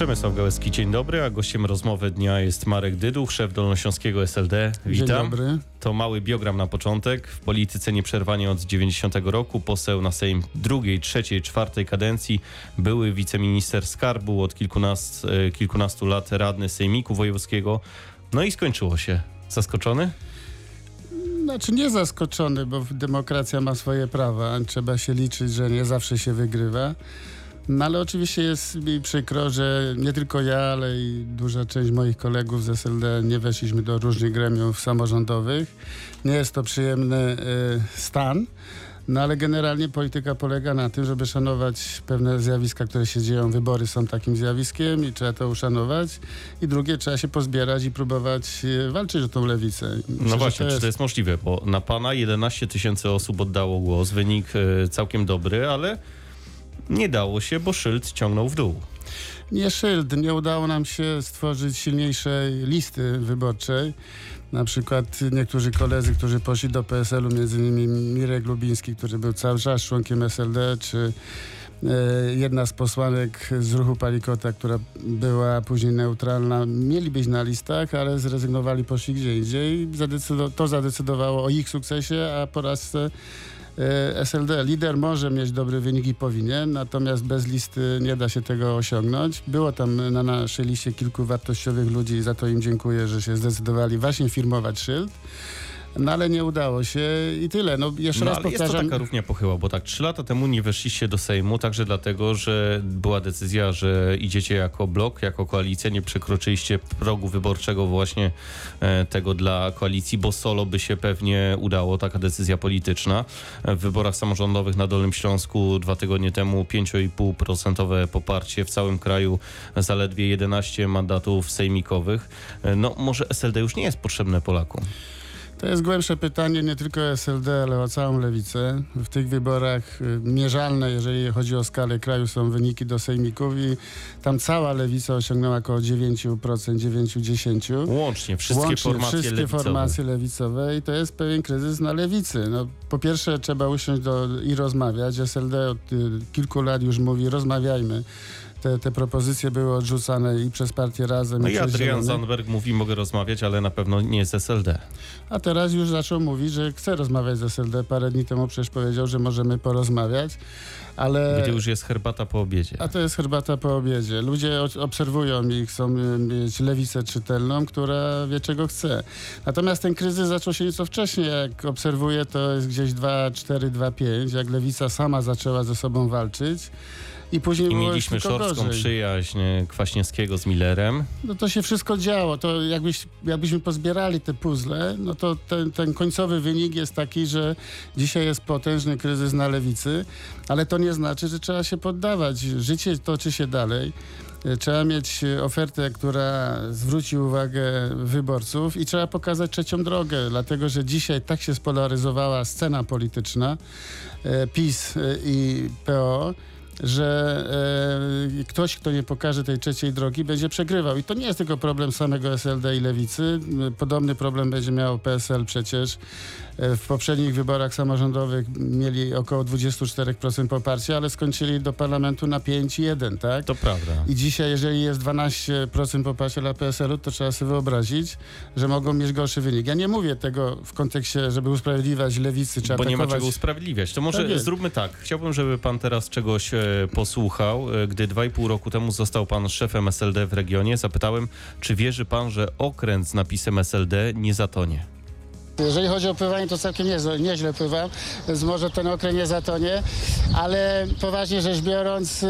Przemysław Gałecki, dzień dobry, a gościem rozmowy dnia jest Marek Dyduch, szef Dolnośląskiego SLD. Witam. Dzień dobry. To mały biogram na początek. W polityce nieprzerwanie od 90 roku poseł na Sejm drugiej, trzeciej, czwartej kadencji, były wiceminister skarbu, od kilkunastu, kilkunastu lat radny Sejmiku Wojewódzkiego. No i skończyło się. Zaskoczony? Znaczy nie zaskoczony, bo demokracja ma swoje prawa. Trzeba się liczyć, że nie zawsze się wygrywa. No ale oczywiście jest mi przykro, że nie tylko ja, ale i duża część moich kolegów z SLD nie weszliśmy do różnych gremiów samorządowych. Nie jest to przyjemny y, stan. No ale generalnie polityka polega na tym, żeby szanować pewne zjawiska, które się dzieją. Wybory są takim zjawiskiem i trzeba to uszanować. I drugie, trzeba się pozbierać i próbować e, walczyć o tą lewicę. Myślę, no właśnie, to jest... czy to jest możliwe? Bo na pana 11 tysięcy osób oddało głos, wynik e, całkiem dobry, ale nie dało się, bo szyld ciągnął w dół. Nie szyld, nie udało nam się stworzyć silniejszej listy wyborczej. Na przykład niektórzy koledzy, którzy poszli do PSL-u, innymi Mirek Lubiński, który był cały czas członkiem SLD, czy e, jedna z posłanek z ruchu Palikota, która była później neutralna, mieli być na listach, ale zrezygnowali, poszli gdzie indziej. to zadecydowało o ich sukcesie, a po raz SLD. Lider może mieć dobre wyniki, powinien, natomiast bez listy nie da się tego osiągnąć. Było tam na naszej liście kilku wartościowych ludzi i za to im dziękuję, że się zdecydowali właśnie firmować szyld. No ale nie udało się i tyle. No jeszcze no, raz powtarzam. Jest to taka równia pochyła, bo tak trzy lata temu nie weszliście do Sejmu, także dlatego, że była decyzja, że idziecie jako blok, jako koalicja, nie przekroczyliście progu wyborczego właśnie e, tego dla koalicji, bo solo by się pewnie udało, taka decyzja polityczna. W wyborach samorządowych na Dolnym Śląsku dwa tygodnie temu 5,5% poparcie w całym kraju, zaledwie 11 mandatów sejmikowych. E, no może SLD już nie jest potrzebne Polakom. To jest głębsze pytanie nie tylko o SLD, ale o całą lewicę. W tych wyborach y, mierzalne, jeżeli chodzi o skalę kraju, są wyniki do sejmików i tam cała lewica osiągnęła około 9%, 9-10%. Łącznie, wszystkie Łącznie, formacje wszystkie lewicowe. formacje lewicowe i to jest pewien kryzys na lewicy. No, po pierwsze trzeba usiąść do, i rozmawiać. SLD od y, kilku lat już mówi rozmawiajmy te, te propozycje były odrzucane i przez partię Razem. No i, i Adrian Zandberg mówi, mogę rozmawiać, ale na pewno nie z SLD. A teraz już zaczął mówić, że chce rozmawiać z SLD. Parę dni temu przecież powiedział, że możemy porozmawiać, ale... Gdy już jest herbata po obiedzie. A to jest herbata po obiedzie. Ludzie obserwują i chcą mieć lewicę czytelną, która wie czego chce. Natomiast ten kryzys zaczął się nieco wcześniej. Jak obserwuję, to jest gdzieś 2-4, 2-5. Jak lewica sama zaczęła ze sobą walczyć, i później I mieliśmy szorską gorzej. przyjaźń e, Kwaśniewskiego z Millerem. No to się wszystko działo. To jakbyś, jakbyśmy pozbierali te puzzle, no to ten, ten końcowy wynik jest taki, że dzisiaj jest potężny kryzys na lewicy, ale to nie znaczy, że trzeba się poddawać. Życie toczy się dalej. E, trzeba mieć ofertę, która zwróci uwagę wyborców i trzeba pokazać trzecią drogę, dlatego że dzisiaj tak się spolaryzowała scena polityczna e, PiS i PO, że e, ktoś, kto nie pokaże tej trzeciej drogi, będzie przegrywał. I to nie jest tylko problem samego SLD i Lewicy. Podobny problem będzie miał PSL przecież. E, w poprzednich wyborach samorządowych mieli około 24% poparcia, ale skończyli do parlamentu na 5,1, tak? To prawda. I dzisiaj, jeżeli jest 12% poparcia dla PSL-u, to trzeba sobie wyobrazić, że mogą mieć gorszy wynik. Ja nie mówię tego w kontekście, żeby usprawiedliwiać lewicy, czy Bo atakować... nie ma czego usprawiedliwiać. To może tak zróbmy tak. Chciałbym, żeby pan teraz czegoś posłuchał. E, gdy 2,5 roku temu został pan szefem SLD w regionie, zapytałem, czy wierzy pan, że okręt z napisem SLD nie zatonie? Jeżeli chodzi o pływanie, to całkiem nieźle, nieźle pływam, więc może ten okręt nie zatonie, ale poważnie rzecz biorąc, y,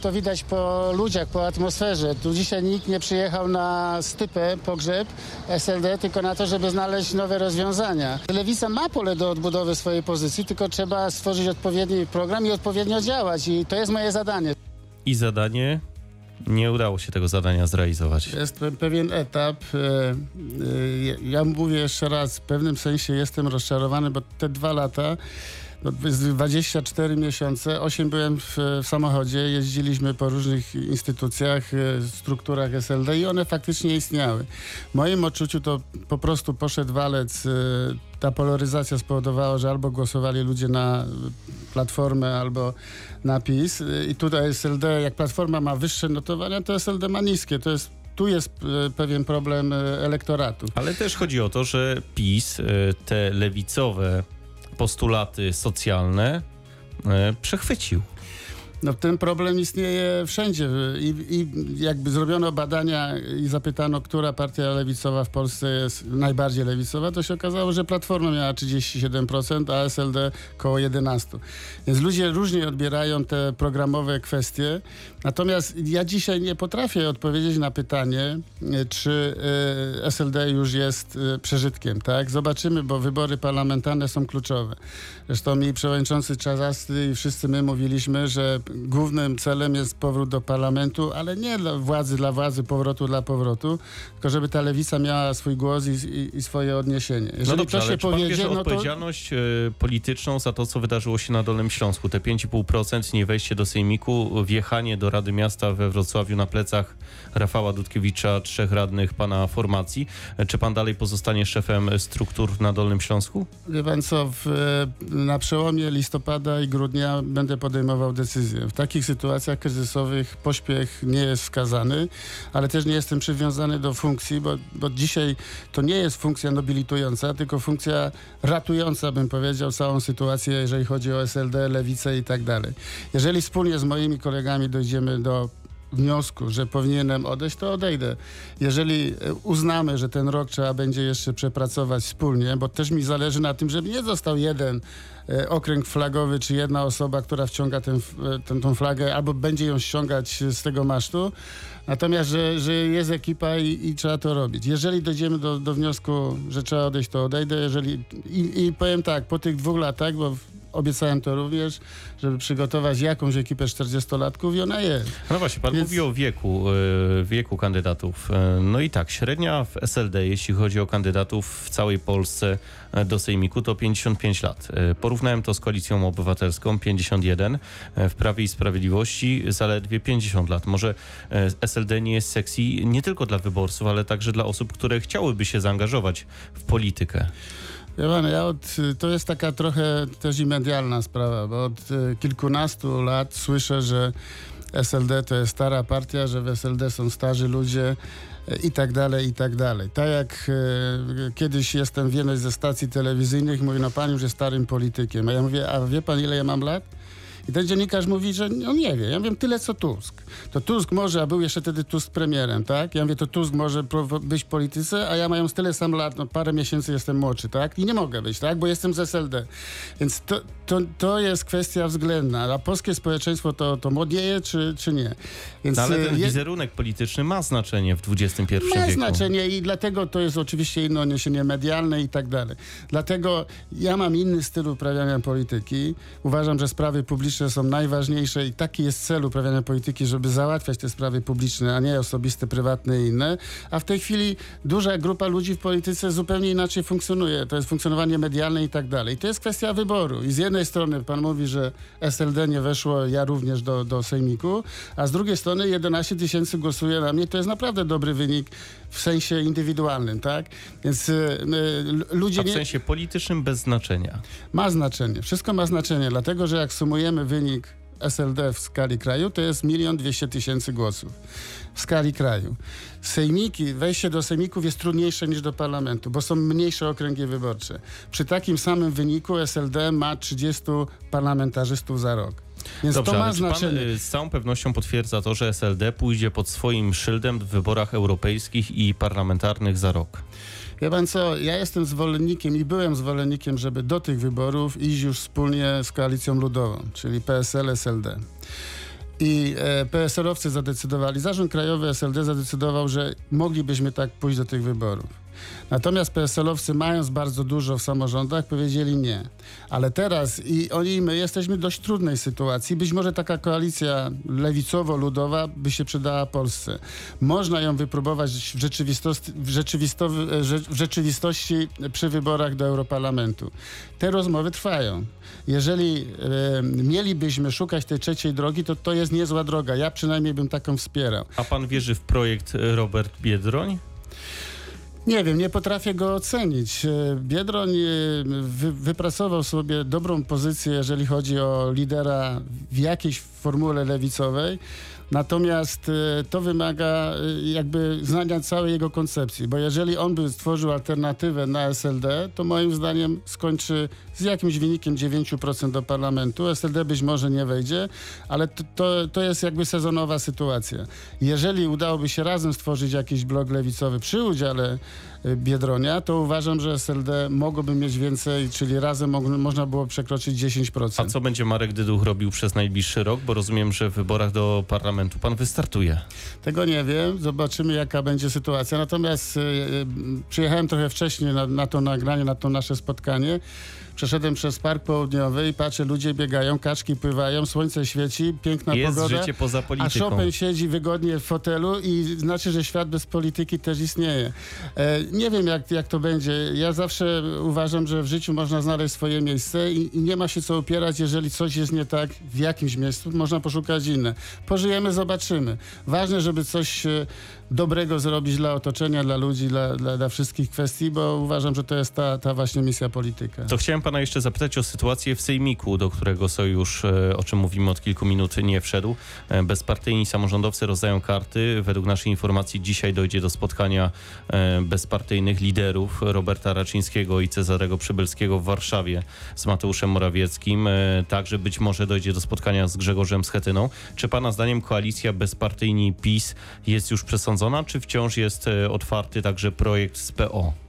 to widać po ludziach, po atmosferze. Tu dzisiaj nikt nie przyjechał na stypę, pogrzeb SLD, tylko na to, żeby znaleźć nowe rozwiązania. Lewica ma pole do odbudowy swojej pozycji, tylko trzeba stworzyć odpowiedni program i odpowiednio działać i to jest moje zadanie. I zadanie nie udało się tego zadania zrealizować. Jest pewien etap. E, e, ja mówię jeszcze raz, w pewnym sensie jestem rozczarowany, bo te dwa lata 24 miesiące, 8 byłem w, w samochodzie, jeździliśmy po różnych instytucjach, e, strukturach SLD i one faktycznie istniały. W moim odczuciu to po prostu poszedł walec. e, Ta polaryzacja spowodowała, że albo głosowali ludzie na Platformę, albo na PiS. E, I tutaj SLD, jak Platforma ma wyższe notowania, to SLD ma niskie. To jest, tu jest pewien problem elektoratu. Ale też chodzi o to, że PiS te lewicowe postulaty socjalne e, przechwycił. No ten problem istnieje wszędzie I, i jakby zrobiono badania i zapytano, która partia lewicowa w Polsce jest najbardziej lewicowa, to się okazało, że Platforma miała 37%, a SLD około 11%. Więc ludzie różnie odbierają te programowe kwestie. Natomiast ja dzisiaj nie potrafię odpowiedzieć na pytanie, czy e, SLD już jest e, przeżytkiem. Tak? Zobaczymy, bo wybory parlamentarne są kluczowe. Zresztą mi przewodniczący Czazasty i wszyscy my mówiliśmy, że głównym celem jest powrót do parlamentu, ale nie dla władzy dla władzy, powrotu dla powrotu, tylko żeby ta lewica miała swój głos i, i, i swoje odniesienie. Jeżeli no dobrze, to się powiedzie, no to odpowiedzialność e, polityczną za to, co wydarzyło się na Dolnym Śląsku? Te 5,5%, nie wejście do Sejmiku, wjechanie do Rady Miasta we Wrocławiu na plecach Rafała Dudkiewicza, trzech radnych pana formacji. E, Czy pan dalej pozostanie szefem struktur na Dolnym Śląsku? Wie pan co, w, na przełomie listopada i grudnia będę podejmował decyzję. W takich sytuacjach kryzysowych pośpiech nie jest wskazany, ale też nie jestem przywiązany do funkcji, bo, bo dzisiaj to nie jest funkcja nobilitująca, tylko funkcja ratująca, bym powiedział, całą sytuację, jeżeli chodzi o SLD, lewicę i tak dalej. Jeżeli wspólnie z moimi kolegami dojdziemy do wniosku, że powinienem odejść, to odejdę. Jeżeli e, uznamy, że ten rok trzeba będzie jeszcze przepracować wspólnie, bo też mi zależy na tym, żeby nie został jeden e, okręg flagowy, czy jedna osoba, która wciąga ten, f- e, tę flagę, albo będzie ją ściągać z tego masztu, natomiast, że, że jest ekipa i, i trzeba to robić. Jeżeli dojdziemy do, do wniosku, że trzeba odejść, to odejdę. Jeżeli, i, I powiem tak, po tych dwóch latach, bo obiecałem to również, żeby przygotować jakąś ekipę 40-latków i ona jest. No właśnie, pan Więc- mówi o wieku, e, wieku kandydatów. E, No i tak, średnia w SLD, jeśli chodzi o kandydatów w całej Polsce e, do Sejmiku, to 55 lat. Porównałem to z Koalicją Obywatelską, 51, e, w Prawie i Sprawiedliwości zaledwie 50 lat. Może SLD nie jest sexy nie tylko dla wyborców, ale także dla osób, które chciałyby się zaangażować w politykę. Wie pan, ja od, to jest taka trochę też i medialna sprawa, bo od e, kilkunastu lat słyszę, że SLD to jest stara partia, że w SLD są starzy ludzie e, i tak dalej, i tak dalej. Tak jak e, kiedyś jestem w jednej ze stacji telewizyjnych, mówi, no pan już jest starym politykiem. A ja mówię, a wie pan ile ja mam lat? I ten dziennikarz mówi, że on nie wie. Ja wiem tyle co Tusk. To Tusk może, a był jeszcze wtedy Tusk premierem, tak? Ja mówię, to Tusk może być w polityce, a ja mając tyle sam lat, no parę miesięcy jestem młodszy, tak? I nie mogę być, tak? Bo jestem z SLD. Więc to, to, to jest kwestia względna. A polskie społeczeństwo to, to młodnieje, czy, czy nie? Więc No, ale ten e, je- wizerunek polityczny ma znaczenie w XXI ma wieku. znaczenie i dlatego to jest oczywiście inne odniesienie medialne i tak dalej. Dlatego ja mam inny styl uprawiania polityki. Uważam, że sprawy publiczne są najważniejsze i taki jest cel uprawiania polityki, żeby załatwiać te sprawy publiczne, a nie osobiste, prywatne i inne. A w tej chwili duża grupa ludzi w polityce zupełnie inaczej funkcjonuje. To jest funkcjonowanie medialne i tak dalej. To jest kwestia wyboru. I z jednej strony pan mówi, że SLD nie weszło, ja również do, do Sejmiku, a z drugiej strony 11 tysięcy głosuje na mnie. To jest naprawdę dobry wynik w sensie indywidualnym, tak? Więc y, y, ludzie A w nie... sensie politycznym bez znaczenia. Ma znaczenie. Wszystko ma znaczenie, dlatego że jak sumujemy wynik SLD w skali kraju, to jest milion dwieście tysięcy głosów w skali kraju. Sejmiki, wejście do sejmików jest trudniejsze niż do parlamentu, bo są mniejsze okręgi wyborcze. Przy takim samym wyniku SLD ma 30 parlamentarzystów za rok. Więc Dobrze, to ma czy pan znaczenie. y, z całą pewnością potwierdza to, że SLD pójdzie pod swoim szyldem w wyborach europejskich i parlamentarnych za rok? Wie pan co, ja jestem zwolennikiem i byłem zwolennikiem, żeby do tych wyborów iść już wspólnie z koalicją ludową, czyli PSL, SLD. I e, PSL-owcy zadecydowali, Zarząd Krajowy SLD zadecydował, że moglibyśmy tak pójść do tych wyborów. Natomiast PSL-owcy, mając bardzo dużo w samorządach, powiedzieli nie. Ale teraz i oni i my jesteśmy w dość trudnej sytuacji. Być może taka koalicja lewicowo-ludowa by się przydała Polsce. Można ją wypróbować w rzeczywistości, w, rzeczywisto, w rzeczywistości przy wyborach do Europarlamentu. Te rozmowy trwają. Jeżeli e, mielibyśmy szukać tej trzeciej drogi, to to jest niezła droga. Ja przynajmniej bym taką wspierał. A pan wierzy w projekt e, Robert Biedroń? Nie wiem, nie potrafię go ocenić. E, Biedroń e, wy, wypracował sobie dobrą pozycję, jeżeli chodzi o lidera w jakiejś formule lewicowej. Natomiast e, to wymaga e, jakby znania całej jego koncepcji, bo jeżeli on by stworzył alternatywę na SLD, to moim zdaniem skończy z jakimś wynikiem 9% do parlamentu. SLD być może nie wejdzie, ale to, to, to jest jakby sezonowa sytuacja. Jeżeli udałoby się razem stworzyć jakiś blok lewicowy przy udziale Biedronia, to uważam, że SLD mogłoby mieć więcej, czyli razem mo można było przekroczyć 10%. A co będzie Marek Dyduch robił przez najbliższy rok? Bo rozumiem, że w wyborach do parlamentu pan wystartuje. Tego nie wiem, zobaczymy jaka będzie sytuacja. Natomiast y, y, przyjechałem trochę wcześniej na, na to nagranie, na to nasze spotkanie. Przeszedłem przez Park Południowy i patrzę, ludzie biegają, kaczki pływają, słońce świeci, piękna Jest pogoda. życie poza A polityką. Chopin siedzi wygodnie w fotelu i znaczy, że świat bez polityki też istnieje. E, nie wiem, jak, jak to będzie. Ja zawsze uważam, że w życiu można znaleźć swoje miejsce i, i nie ma się co upierać, jeżeli coś jest nie tak w jakimś miejscu, można poszukać inne. Pożyjemy, zobaczymy. Ważne, żeby coś dobrego zrobić dla otoczenia, dla ludzi, dla, dla, dla wszystkich kwestii, bo uważam, że to jest ta, ta właśnie misja polityka. To chciałem pana jeszcze zapytać o sytuację w Sejmiku, do którego sojusz, e, o czym mówimy od kilku minut, nie wszedł. E, Bezpartyjni samorządowcy rozdają karty. Według naszej informacji dzisiaj dojdzie do spotkania e, bezpartyjnych liderów Roberta Raczyńskiego i Cezarego Przybylskiego w Warszawie z Mateuszem Morawieckim. Także być może dojdzie do spotkania z Grzegorzem Schetyną. Czy pana zdaniem koalicja bezpartyjni PiS jest już przesądzona, czy wciąż jest otwarty także projekt z PO?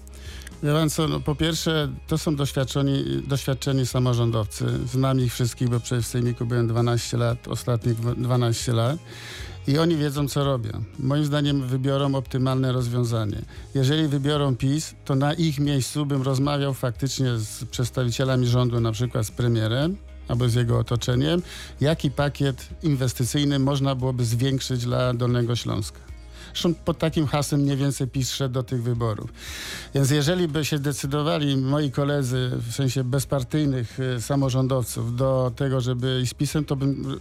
Pan co, no, po pierwsze, to są doświadczeni, doświadczeni samorządowcy. Znam ich wszystkich, bo przecież w Sejmiku byłem 12 lat, ostatnich dwa- 12 lat. I oni wiedzą, co robią. Moim zdaniem wybiorą optymalne rozwiązanie. Jeżeli wybiorą PiS, to na ich miejscu bym rozmawiał faktycznie z przedstawicielami rządu, na przykład z premierem, albo z jego otoczeniem, jaki pakiet inwestycyjny można byłoby zwiększyć dla Dolnego Śląska. Zresztą pod takim hasłem mniej więcej PiS do tych wyborów. Więc jeżeli by się decydowali moi koledzy, w sensie bezpartyjnych y, samorządowców, do tego, żeby iść z PiSem, to bym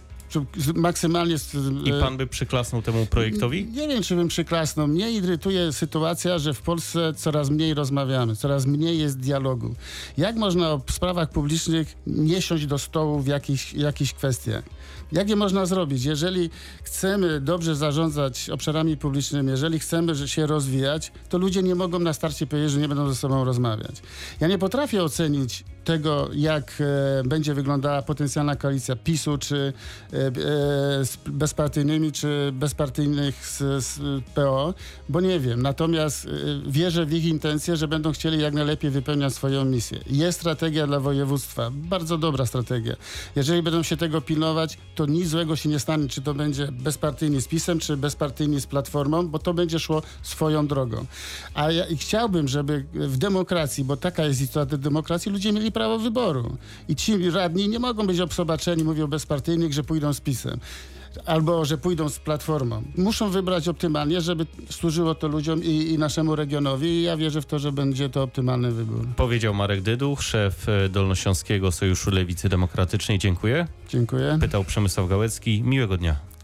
maksymalnie... I pan by przyklasnął temu projektowi? nie wiem, czy bym przyklasnął. Mnie irytuje sytuacja, że w Polsce coraz mniej rozmawiamy, coraz mniej jest dialogu. Jak można o sprawach publicznych nie siąść do stołu w jakichś, jakichś kwestiach? Jak je można zrobić? Jeżeli chcemy dobrze zarządzać obszarami publicznymi, jeżeli chcemy się rozwijać, to ludzie nie mogą na starcie powiedzieć, że nie będą ze sobą rozmawiać. Ja nie potrafię ocenić tego, jak e, będzie wyglądała potencjalna koalicja PiSu, czy e, e, z bezpartyjnymi, czy bezpartyjnych z, z PO, bo nie wiem. Natomiast wierzę w ich intencje, że będą chcieli jak najlepiej wypełniać swoją misję. Jest strategia dla województwa, bardzo dobra strategia. Jeżeli będą się tego pilnować, to nic złego się nie stanie, czy to będzie bezpartyjni z PiSem, czy bezpartyjni z Platformą, bo to będzie szło swoją drogą. A ja chciałbym, żeby w demokracji, bo taka jest istota demokracji, ludzie mieli prawo wyboru. I ci radni nie mogą być obsobaczeni, mówię o bezpartyjnych, że pójdą z PiSem. Albo że pójdą z platformą. Muszą wybrać optymalnie, żeby służyło to ludziom i, i naszemu regionowi. I ja wierzę w to, że będzie to optymalny wybór. Powiedział Marek Dyduch, szef e, Dolnośląskiego Sojuszu Lewicy Demokratycznej. Dziękuję. Dziękuję. Pytał Przemysław Gałecki. Miłego dnia.